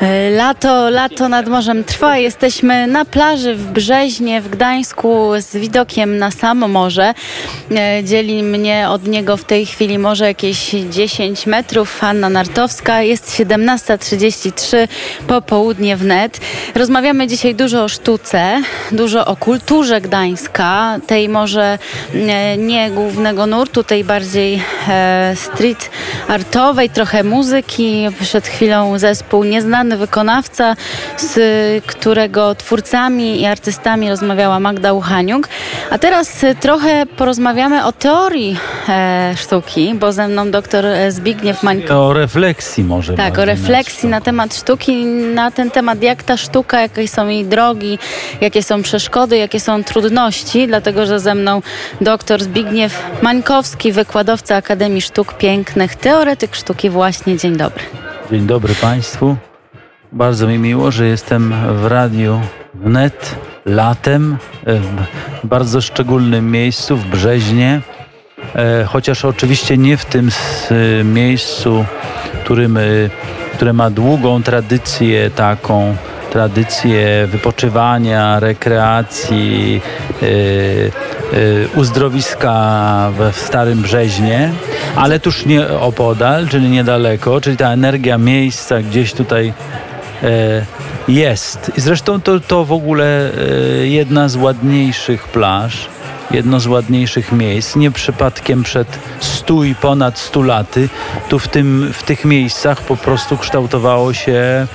E, Lato, lato nad morzem trwa. Jesteśmy na plaży w Brzeźnie w Gdańsku z widokiem na samo morze. E, Dzieli mnie od niego w tej chwili może jakieś 10 metrów. Anna Nartowska. Jest 17.33 popołudnie wnet. Rozmawiamy dzisiaj dużo o sztuce, dużo o kulturze Gdańska. Tej może e, nie głównego nurtu, tej bardziej street artowej, trochę muzyki. Przed chwilą zespół Nieznany Wykonawca, z którego twórcami i artystami rozmawiała Magda Uchaniuk. A teraz e, trochę porozmawiamy o teorii e, sztuki, bo ze mną doktor e, Zbigniew Mańko. O refleksji może. Tak, o refleksji na temat sztuki, na ten temat, jak ta sztuka, jakie są jej drogi, jakie są przeszkody, jakie są trudności, dlatego że ze mną doktor Zbigniew Mańkowski, wykładowca Akademii Sztuk Pięknych, teoretyk sztuki właśnie. Dzień dobry. Dzień dobry Państwu. Bardzo mi miło, że jestem w radiu wnet latem e, w bardzo szczególnym miejscu w Brzeźnie. E, Chociaż oczywiście nie w tym e, miejscu, którym, które ma długą tradycję taką, tradycję wypoczywania, rekreacji, uzdrowiska w Starym Brzeźnie, ale tuż nie opodal, czyli niedaleko, czyli ta energia miejsca gdzieś tutaj e, jest. I zresztą to, to w ogóle e, jedna z ładniejszych plaż, jedno z ładniejszych miejsc. Nie przypadkiem przed stu i ponad stu laty tu w, tym, w tych miejscach po prostu kształtowało się,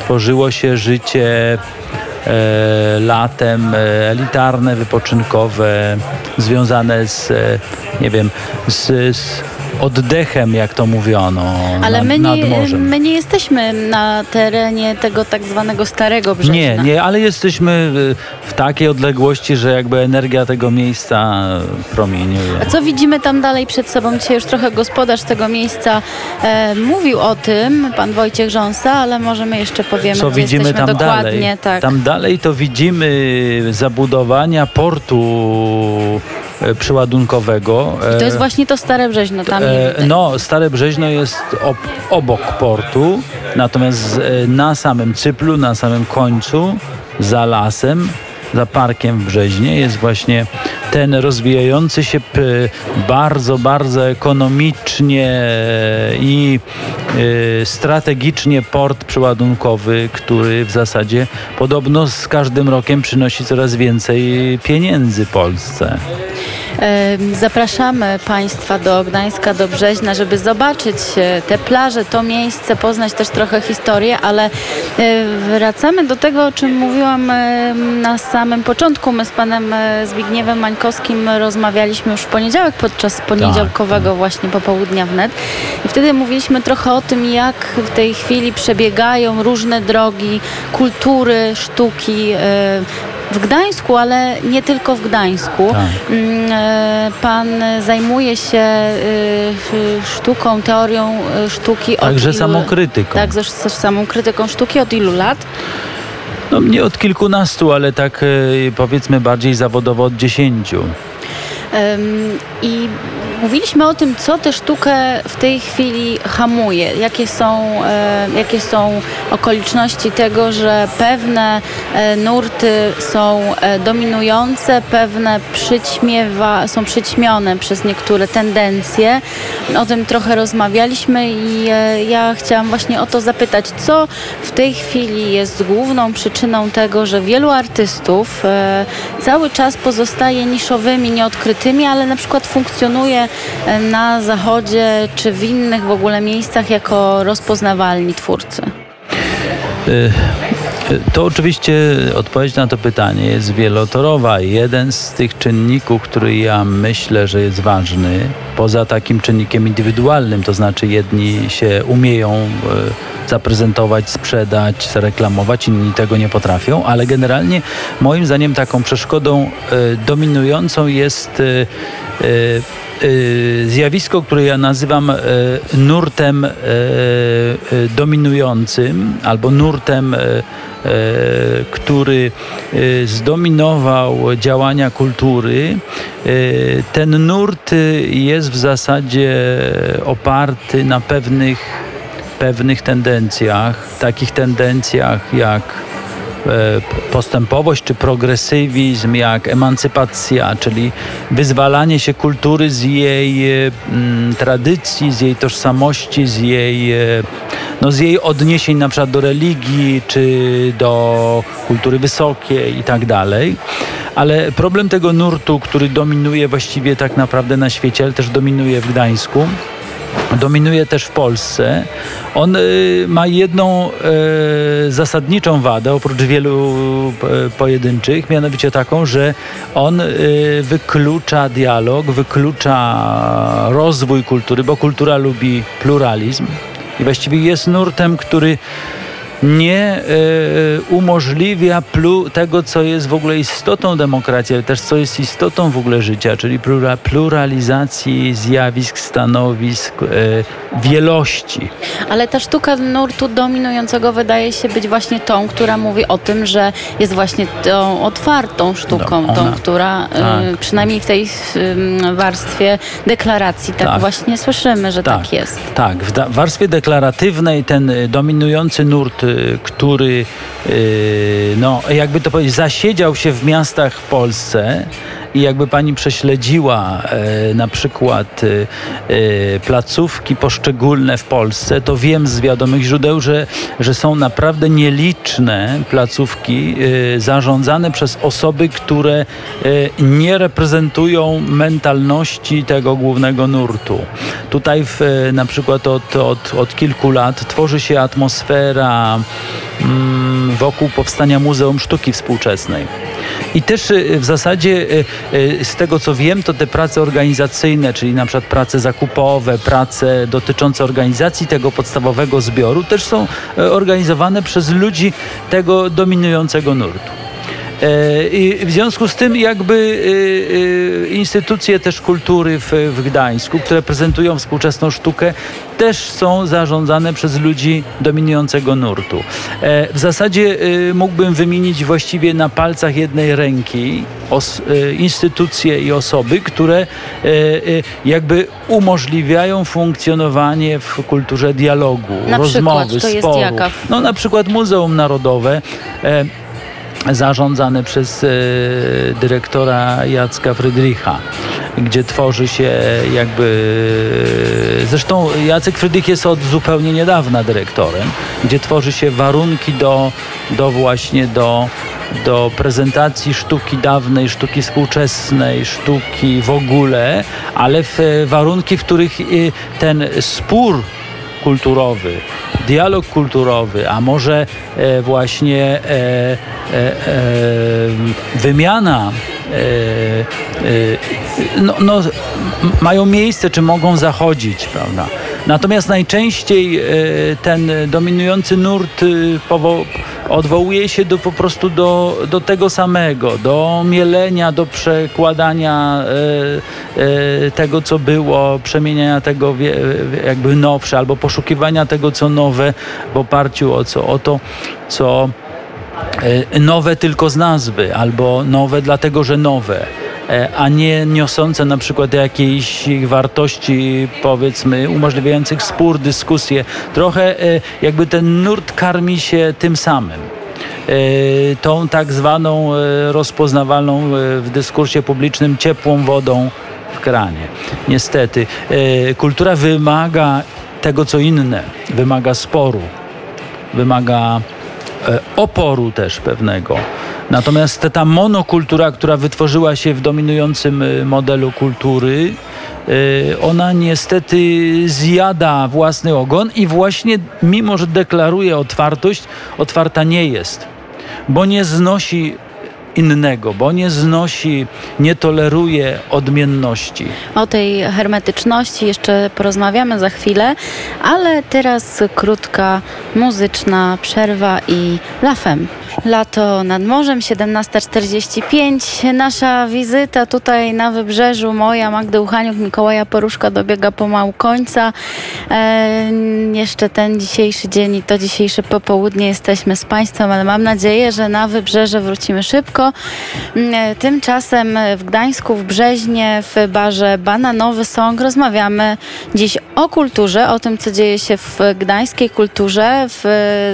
tworzyło się życie latem, e, elitarne, wypoczynkowe, związane z, e, nie wiem, z, z oddechem, jak to mówiono, Ale nad, my nad nie, morzem. my nie jesteśmy na terenie tego tak zwanego Starego Brzeźna. Nie, nie, ale jesteśmy y, w takiej odległości, że jakby energia tego miejsca promieniuje. A co widzimy tam dalej przed sobą? Dzisiaj już trochę gospodarz tego miejsca e, mówił o tym, pan Wojciech Rząsa, ale może my jeszcze powiemy, Co widzimy tam dokładnie. dalej? Tak. Tam dalej to widzimy zabudowania portu e, przyładunkowego. I to jest E, właśnie to Stare Brzeźno, tam E. No, Stare Brzeźno jest ob, obok portu, natomiast na samym cyplu, na samym końcu, za lasem, za parkiem w Brzeźnie jest właśnie ten rozwijający się bardzo, bardzo ekonomicznie i strategicznie port przyładunkowy, który w zasadzie podobno z każdym rokiem przynosi coraz więcej pieniędzy Polsce. Zapraszamy Państwa do Gdańska, do Brzeźna, żeby zobaczyć e, te plaże, to miejsce, poznać też trochę historię, ale e, wracamy do tego, o czym mówiłam e, na samym początku. My z Panem Zbigniewem Mańkowskim rozmawialiśmy już w poniedziałek podczas poniedziałkowego właśnie popołudnia wnet. I wtedy mówiliśmy trochę o tym, jak w tej chwili przebiegają różne drogi kultury, sztuki, w Gdańsku, ale nie tylko w Gdańsku. Tak. Mm, e, Pan zajmuje się e, sztuką, teorią e, sztuki od Także ilu... samokrytyką. Tak, też też samą krytyką sztuki od ilu lat? No nie od kilkunastu, ale tak powiedzmy bardziej zawodowo od dziesięciu. I mówiliśmy o tym, co tę sztukę w tej chwili hamuje. Jakie są, e, jakie są okoliczności tego, że pewne e, nurty są e, dominujące, pewne przyćmiewa, są przyćmione przez niektóre tendencje. O tym trochę rozmawialiśmy i ja chciałam właśnie o to zapytać, co w tej chwili jest główną przyczyną tego, że wielu artystów cały czas pozostaje niszowymi, nieodkrytymi, ale na przykład funkcjonuje na zachodzie czy w innych w ogóle miejscach jako rozpoznawalni twórcy. Y, y, To oczywiście odpowiedź na to pytanie jest wielotorowa. Jeden z tych czynników, który ja myślę, że jest ważny, poza takim czynnikiem indywidualnym, to znaczy jedni się umieją y, zaprezentować, sprzedać, zareklamować, inni tego nie potrafią, ale generalnie moim zdaniem taką przeszkodą dominującą jest zjawisko, które ja nazywam y, nurtem dominującym albo nurtem, który zdominował działania kultury. Ten nurt jest w zasadzie oparty na pewnych pewnych tendencjach, takich tendencjach jak E, postępowość czy progresywizm, jak emancypacja, czyli wyzwalanie się kultury z jej e, tradycji, z jej tożsamości, z jej, e, no, z jej odniesień na przykład do religii czy do kultury wysokiej i tak dalej. Ale problem tego nurtu, który dominuje właściwie tak naprawdę na świecie, ale też dominuje w Gdańsku, dominuje też w Polsce. On y, ma jedną y, zasadniczą wadę, oprócz wielu y, pojedynczych, mianowicie taką, że on wyklucza dialog, wyklucza rozwój kultury, bo kultura lubi pluralizm i właściwie jest nurtem, który nie e, umożliwia tego, co jest w ogóle istotą demokracji, ale też co jest istotą w ogóle życia, czyli pluralizacji zjawisk, stanowisk, e, wielości. Ale ta sztuka nurtu dominującego wydaje się być właśnie tą, która mówi o tym, że jest właśnie tą otwartą sztuką, no, tą, która tak. przynajmniej w tej warstwie deklaracji tak, tak. właśnie słyszymy, że tak, tak jest. Tak, w warstwie deklaratywnej ten dominujący nurt który, y, no, jakby to powiedzieć, zasiedział się w miastach w Polsce i jakby pani prześledziła e, na przykład e, e, placówki poszczególne w Polsce, to wiem z wiadomych źródeł, że, że są naprawdę nieliczne placówki zarządzane przez osoby, które nie reprezentują mentalności tego głównego nurtu. Tutaj w, na przykład od, od, od kilku lat tworzy się atmosfera mm, wokół powstania Muzeum Sztuki Współczesnej. I też y, w zasadzie y, y, z tego co wiem, to te prace organizacyjne, czyli na przykład prace zakupowe, prace dotyczące organizacji tego podstawowego zbioru, też są organizowane przez ludzi tego dominującego nurtu. E, I w związku z tym jakby e, e, instytucje też kultury w, w Gdańsku, które prezentują współczesną sztukę, też są zarządzane przez ludzi dominującego nurtu. W zasadzie mógłbym wymienić właściwie na palcach jednej ręki instytucje i osoby, które jakby umożliwiają funkcjonowanie w kulturze dialogu, na rozmowy, przykład, sporu. No na przykład Muzeum Narodowe zarządzany przez e, dyrektora Jacka Frydricha, gdzie tworzy się jakby... Zresztą Jacek Frydrich jest od zupełnie niedawna dyrektorem, gdzie tworzy się warunki do, do właśnie do do prezentacji sztuki dawnej, sztuki współczesnej, sztuki w ogóle, ale w warunki, w których e, ten spór kulturowy, dialog kulturowy, a może e, właśnie e, e, wymiana no, no, mają miejsce, czy mogą zachodzić, prawda? Natomiast najczęściej ten dominujący nurt odwołuje się do, po prostu do, do tego samego, do mielenia, do przekładania e, e, tego, co było, przemieniania tego jakby nowsze, albo poszukiwania tego, co nowe w oparciu o co? O to, co e, nowe tylko z nazwy, albo nowe dlatego, że nowe. E, a nie niosące na przykład jakiejś wartości, powiedzmy, umożliwiających spór, dyskusję. Trochę e, jakby ten nurt karmi się tym samym e, tą tak zwaną rozpoznawalną w dyskursie publicznym ciepłą wodą w kranie. Niestety, kultura wymaga tego, co inne, wymaga sporu, wymaga oporu też pewnego. Natomiast ta monokultura, która wytworzyła się w dominującym y, modelu kultury, y, ona niestety zjada własny ogon i właśnie mimo, że deklaruje otwartość, otwarta nie jest, bo nie znosi innego, bo nie znosi, nie toleruje odmienności. O tej hermetyczności jeszcze porozmawiamy za chwilę, ale teraz krótka muzyczna przerwa i lafem. Lato nad morzem, 17.45. Nasza wizyta tutaj na wybrzeżu, moja Magdy Uchaniuk, Mikołaja Poruszka dobiega pomału końca. E, jeszcze ten dzisiejszy dzień i to dzisiejsze popołudnie jesteśmy z Państwem, ale mam nadzieję, że na wybrzeże wrócimy szybko. E, tymczasem w Gdańsku, w Brzeźnie, w barze Bananowy Song rozmawiamy dziś o kulturze, o tym, co dzieje się w gdańskiej kulturze, w,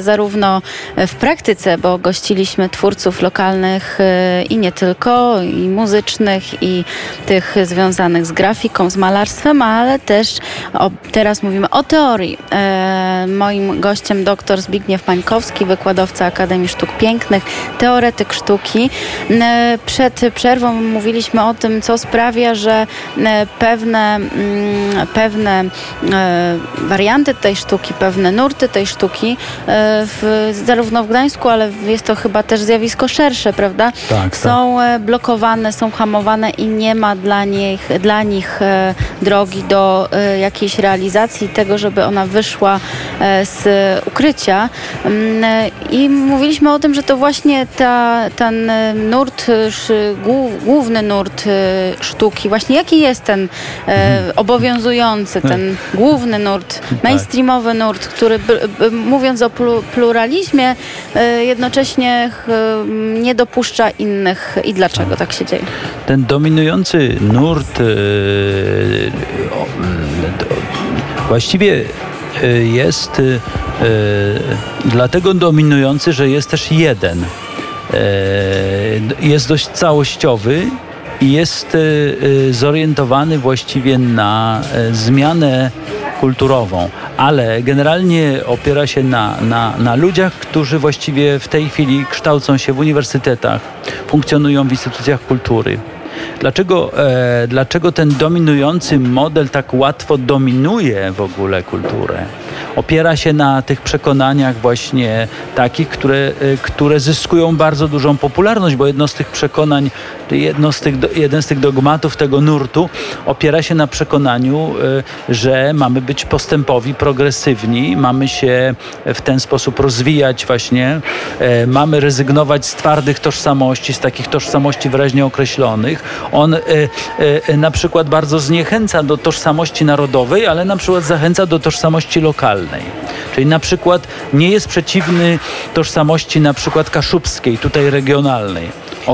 zarówno w praktyce, bo gościliśmy twórców lokalnych e, i nie tylko, i muzycznych, i tych związanych z grafiką, z malarstwem, ale też o, teraz mówimy o teorii. E, moim gościem dr Zbigniew Pańkowski, wykładowca Akademii Sztuk Pięknych, teoretyk sztuki. E, przed przerwą mówiliśmy o tym, co sprawia, że e, pewne, mm, pewne warianty tej sztuki, pewne nurty tej sztuki, w, zarówno w Gdańsku, ale jest to chyba też zjawisko szersze, prawda? Tak, są e, blokowane, są hamowane i nie ma dla nich, dla nich e, drogi do e, jakiejś realizacji tego, żeby ona wyszła z ukrycia. Mm, I mówiliśmy o tym, że to właśnie ta, ten nurt, główny nurt sztuki, właśnie jaki jest ten e, obowiązujący, ten główny nurt, mainstreamowy nurt, który mówiąc o plu- pluralizmie, e, ch, nie dopuszcza innych. I dlaczego tak się dzieje? Ten dominujący nurt d- właściwie e, jest dlatego dominujący, że jest też jeden. Jest dość całościowy i jest zorientowany właściwie na zmianę kulturową, ale generalnie opiera się na, na, na ludziach, którzy właściwie w tej chwili kształcą się w uniwersytetach, funkcjonują w instytucjach kultury. Dlaczego, e, dlaczego ten dominujący model tak łatwo dominuje w ogóle kulturę? Opiera się na tych przekonaniach właśnie takich, które, e, które zyskują bardzo dużą popularność, bo jedno z tych przekonań, jedno z tych, jeden z tych dogmatów tego nurtu opiera się na przekonaniu, e, że mamy być postępowi, progresywni, mamy się w ten sposób rozwijać właśnie, e, mamy rezygnować z twardych tożsamości, z takich tożsamości wyraźnie określonych. On e, e, na przykład bardzo zniechęca do tożsamości narodowej, ale na przykład zachęca do tożsamości lokalnej. Czyli na przykład nie jest przeciwny tożsamości na przykład kaszubskiej, tutaj regionalnej.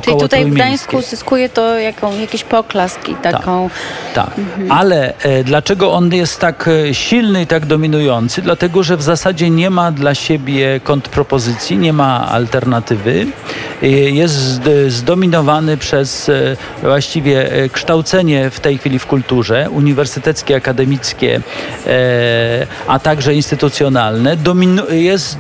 Czyli tutaj w. Gdańsku zyskuje to jaką, jakiś poklask i taką... Tak, ale e, dlaczego on jest tak e, silny i tak dominujący? Dlatego, że w zasadzie nie ma dla siebie kontrpropozycji, nie ma alternatywy. E, jest zd- zdominowany przez e, właściwie e, kształcenie w tej chwili w kulturze, uniwersyteckie, akademickie, e, a także instytucjonalne. Dominu- jest,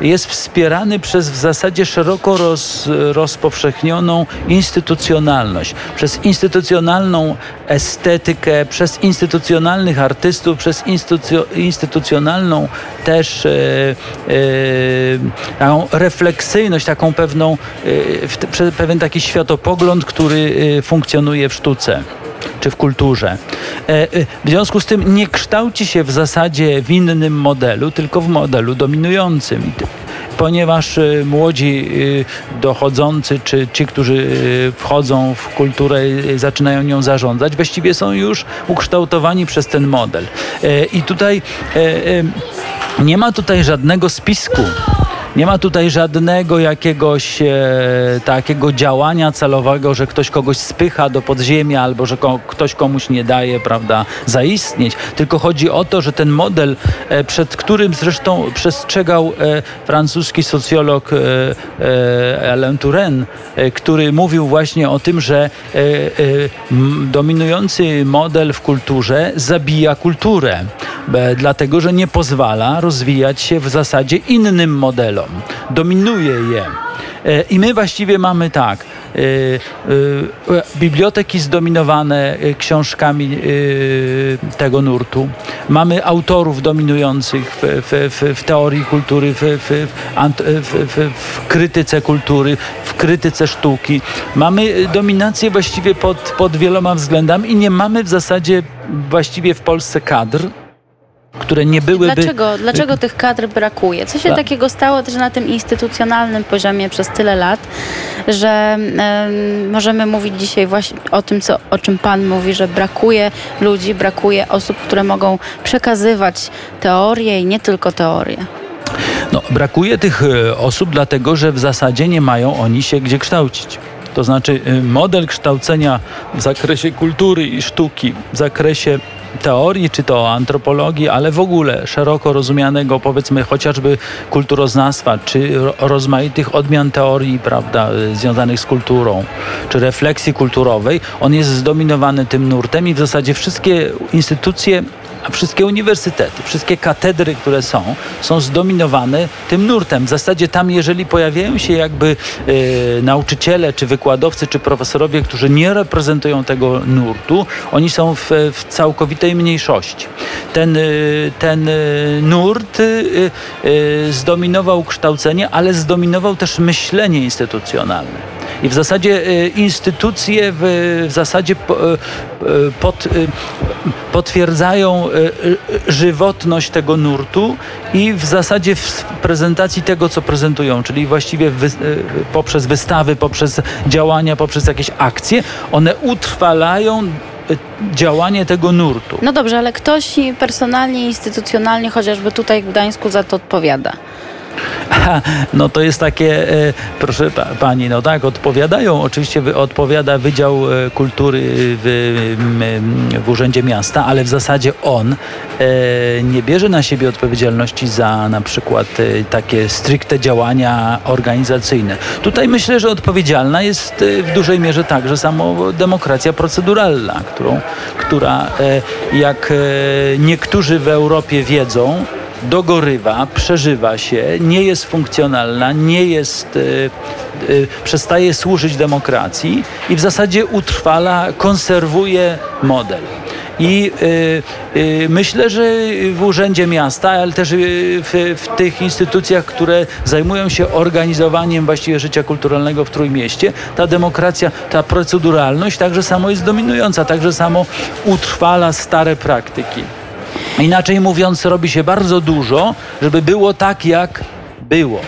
e, jest wspierany przez w zasadzie szeroko roz, rozpowszechnioną instytucjonalność, przez instytucjonalną estetykę, przez instytucjonalnych artystów, przez instytucjo- instytucjonalną też e, e, taką refleksyjność, taką pewną, e, w pewien taki światopogląd, który funkcjonuje w sztuce czy w kulturze. E, e, W związku z tym nie kształci się w zasadzie w innym modelu, tylko w modelu dominującym. Ponieważ e, młodzi dochodzący, czy ci, którzy wchodzą w kulturę zaczynają nią zarządzać, właściwie są już ukształtowani przez ten model. I tutaj nie ma tutaj żadnego spisku. Nie ma tutaj żadnego jakiegoś e, takiego działania celowego, że ktoś kogoś spycha do podziemia albo że ko- ktoś komuś nie daje, prawda, zaistnieć. Tylko chodzi o to, że ten model, e, przed którym zresztą przestrzegał e, francuski socjolog e, e, Alain Touraine, e, który mówił właśnie o tym, że dominujący model w kulturze zabija kulturę, dlatego że nie pozwala rozwijać się w zasadzie innym modelom, dominuje je. E, I my właściwie mamy tak. e, e, Biblioteki zdominowane e, książkami e, tego nurtu. Mamy autorów dominujących w, w, w, w teorii kultury, w krytyce kultury, w krytyce sztuki. Mamy dominację właściwie pod, pod wieloma względami i nie mamy w zasadzie właściwie w Polsce kadr, które nie byłyby... Dlaczego, dlaczego tych kadr brakuje? Co się Tak. takiego stało też na tym instytucjonalnym poziomie przez tyle lat, że em, możemy mówić dzisiaj właśnie o tym, co, o czym Pan mówi, że brakuje ludzi, brakuje osób, które mogą przekazywać teorie i nie tylko teorie. No, brakuje tych e, osób, dlatego że w zasadzie nie mają oni się gdzie kształcić. To znaczy e, model kształcenia w zakresie kultury i sztuki, w zakresie teorii, czy to antropologii, ale w ogóle szeroko rozumianego, powiedzmy chociażby kulturoznawstwa, czy ro- rozmaitych odmian teorii, prawda, związanych z kulturą, czy refleksji kulturowej, on jest zdominowany tym nurtem i w zasadzie wszystkie instytucje a wszystkie uniwersytety, wszystkie katedry, które są, są zdominowane tym nurtem. W zasadzie tam, jeżeli pojawiają się jakby e, nauczyciele, czy wykładowcy, czy profesorowie, którzy nie reprezentują tego nurtu, oni są w, w całkowitej mniejszości. Ten, e, ten e, nurt zdominował kształcenie, ale zdominował też myślenie instytucjonalne. I w zasadzie e, instytucje w, zasadzie e, e, pod, potwierdzają żywotność tego nurtu i w zasadzie w prezentacji tego, co prezentują, czyli właściwie wy, poprzez wystawy, poprzez działania, poprzez jakieś akcje, one utrwalają działanie tego nurtu. No dobrze, ale ktoś personalnie, instytucjonalnie, chociażby tutaj w Gdańsku za to odpowiada. No to jest takie, e, proszę pa, pani, no tak, odpowiadają. Oczywiście odpowiada Wydział e, Kultury w, w Urzędzie Miasta, ale w zasadzie on e, nie bierze na siebie odpowiedzialności za na przykład takie stricte działania organizacyjne. Tutaj myślę, że odpowiedzialna jest w dużej mierze także samo demokracja proceduralna, którą, która jak niektórzy w Europie wiedzą, dogorywa, przeżywa się, nie jest funkcjonalna, nie jest, y, y, przestaje służyć demokracji i w zasadzie utrwala, konserwuje model. I y, y, myślę, że w Urzędzie Miasta, ale też w, w tych instytucjach, które zajmują się organizowaniem właściwie życia kulturalnego w Trójmieście, ta demokracja, ta proceduralność także samo jest dominująca, także samo utrwala stare praktyki. Inaczej mówiąc, robi się bardzo dużo, żeby było tak, jak było.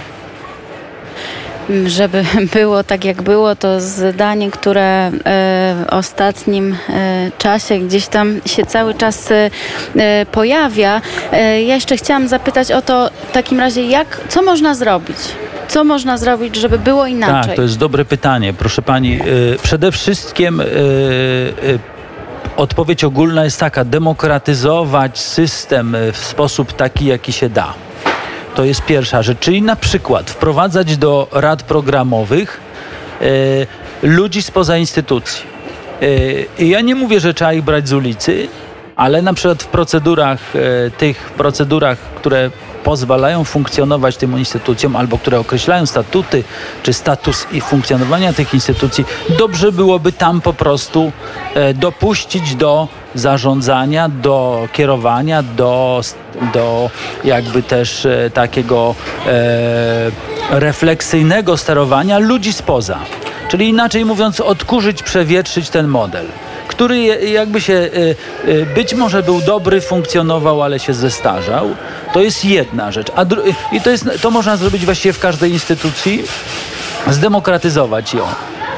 Żeby było tak, jak było, to zdanie, które e, w ostatnim e, czasie gdzieś tam się cały czas e, e, pojawia. E, Ja jeszcze chciałam zapytać o to w takim razie, jak, co można zrobić? Co można zrobić, żeby było inaczej? Tak, to jest dobre pytanie. Proszę pani, przede wszystkim odpowiedź ogólna jest taka: demokratyzować system y, w sposób taki, jaki się da. To jest pierwsza rzecz. Czyli na przykład wprowadzać do rad programowych y, ludzi spoza instytucji. Y, ja nie mówię, że trzeba ich brać z ulicy, ale na przykład w procedurach, e, tych procedurach, które pozwalają funkcjonować tym instytucjom albo które określają statuty czy status i funkcjonowania tych instytucji, dobrze byłoby tam po prostu e, dopuścić do zarządzania, do kierowania, do, do jakby też e, takiego e, refleksyjnego sterowania ludzi spoza. Czyli inaczej mówiąc, odkurzyć, przewietrzyć ten model który jakby się y, y, być może był dobry, funkcjonował, ale się zestarzał. To jest jedna rzecz. I to, jest, to można zrobić właściwie w każdej instytucji, zdemokratyzować ją.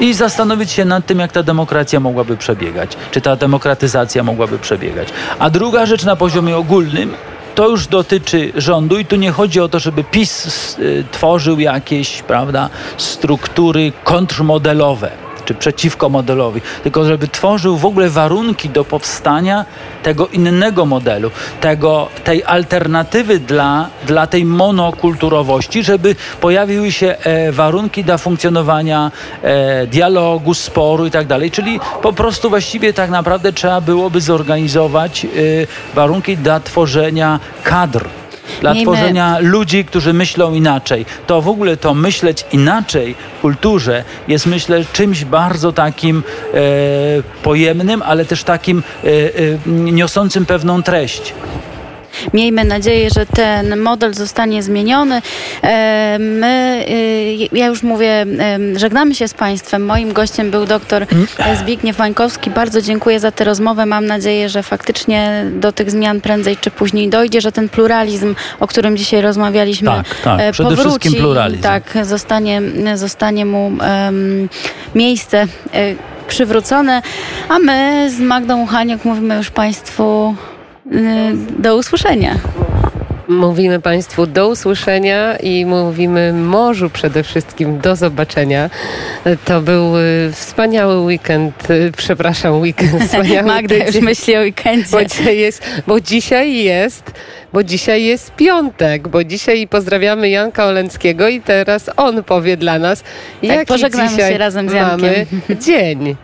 I zastanowić się nad tym, jak ta demokracja mogłaby przebiegać, czy ta demokratyzacja mogłaby przebiegać. A druga rzecz na poziomie ogólnym, to już dotyczy rządu i tu nie chodzi o to, żeby PiS y, tworzył jakieś, prawda, struktury kontrmodelowe czy przeciwko modelowi, tylko żeby tworzył w ogóle warunki do powstania tego innego modelu, tego, tej alternatywy dla, dla tej monokulturowości, żeby pojawiły się e, warunki dla funkcjonowania e, dialogu, sporu i tak dalej. Czyli po prostu właściwie tak naprawdę trzeba byłoby zorganizować e, warunki dla tworzenia kadr. Dla Miejmy- tworzenia ludzi, którzy myślą inaczej. To w ogóle to myśleć inaczej w kulturze jest myślę czymś bardzo takim e, pojemnym, ale też takim e, e, niosącym pewną treść. Miejmy nadzieję, że ten model zostanie zmieniony. E, My, y, ja już mówię, żegnamy się z Państwem. Moim gościem był doktor Zbigniew Mańkowski. Bardzo dziękuję za tę rozmowę. Mam nadzieję, że faktycznie do tych zmian prędzej czy później dojdzie, że ten pluralizm, o którym dzisiaj rozmawialiśmy, Tak, tak. e, Przede powróci. wszystkim pluralizm. Tak, zostanie, zostanie mu em, miejsce e, przywrócone. A my z Magdą Uchaniuk mówimy już Państwu do usłyszenia. Mówimy Państwu do usłyszenia i mówimy morzu przede wszystkim do zobaczenia. To był y, wspaniały weekend, y, przepraszam, weekend, wspaniały Magda już myśli o weekendzie. Bo dzisiaj jest, bo dzisiaj jest, bo dzisiaj jest piątek, bo dzisiaj pozdrawiamy Janka Olenckiego i teraz on powie dla nas, jaki pożegnamy dzisiaj się razem z mamy Jankiem. dzień.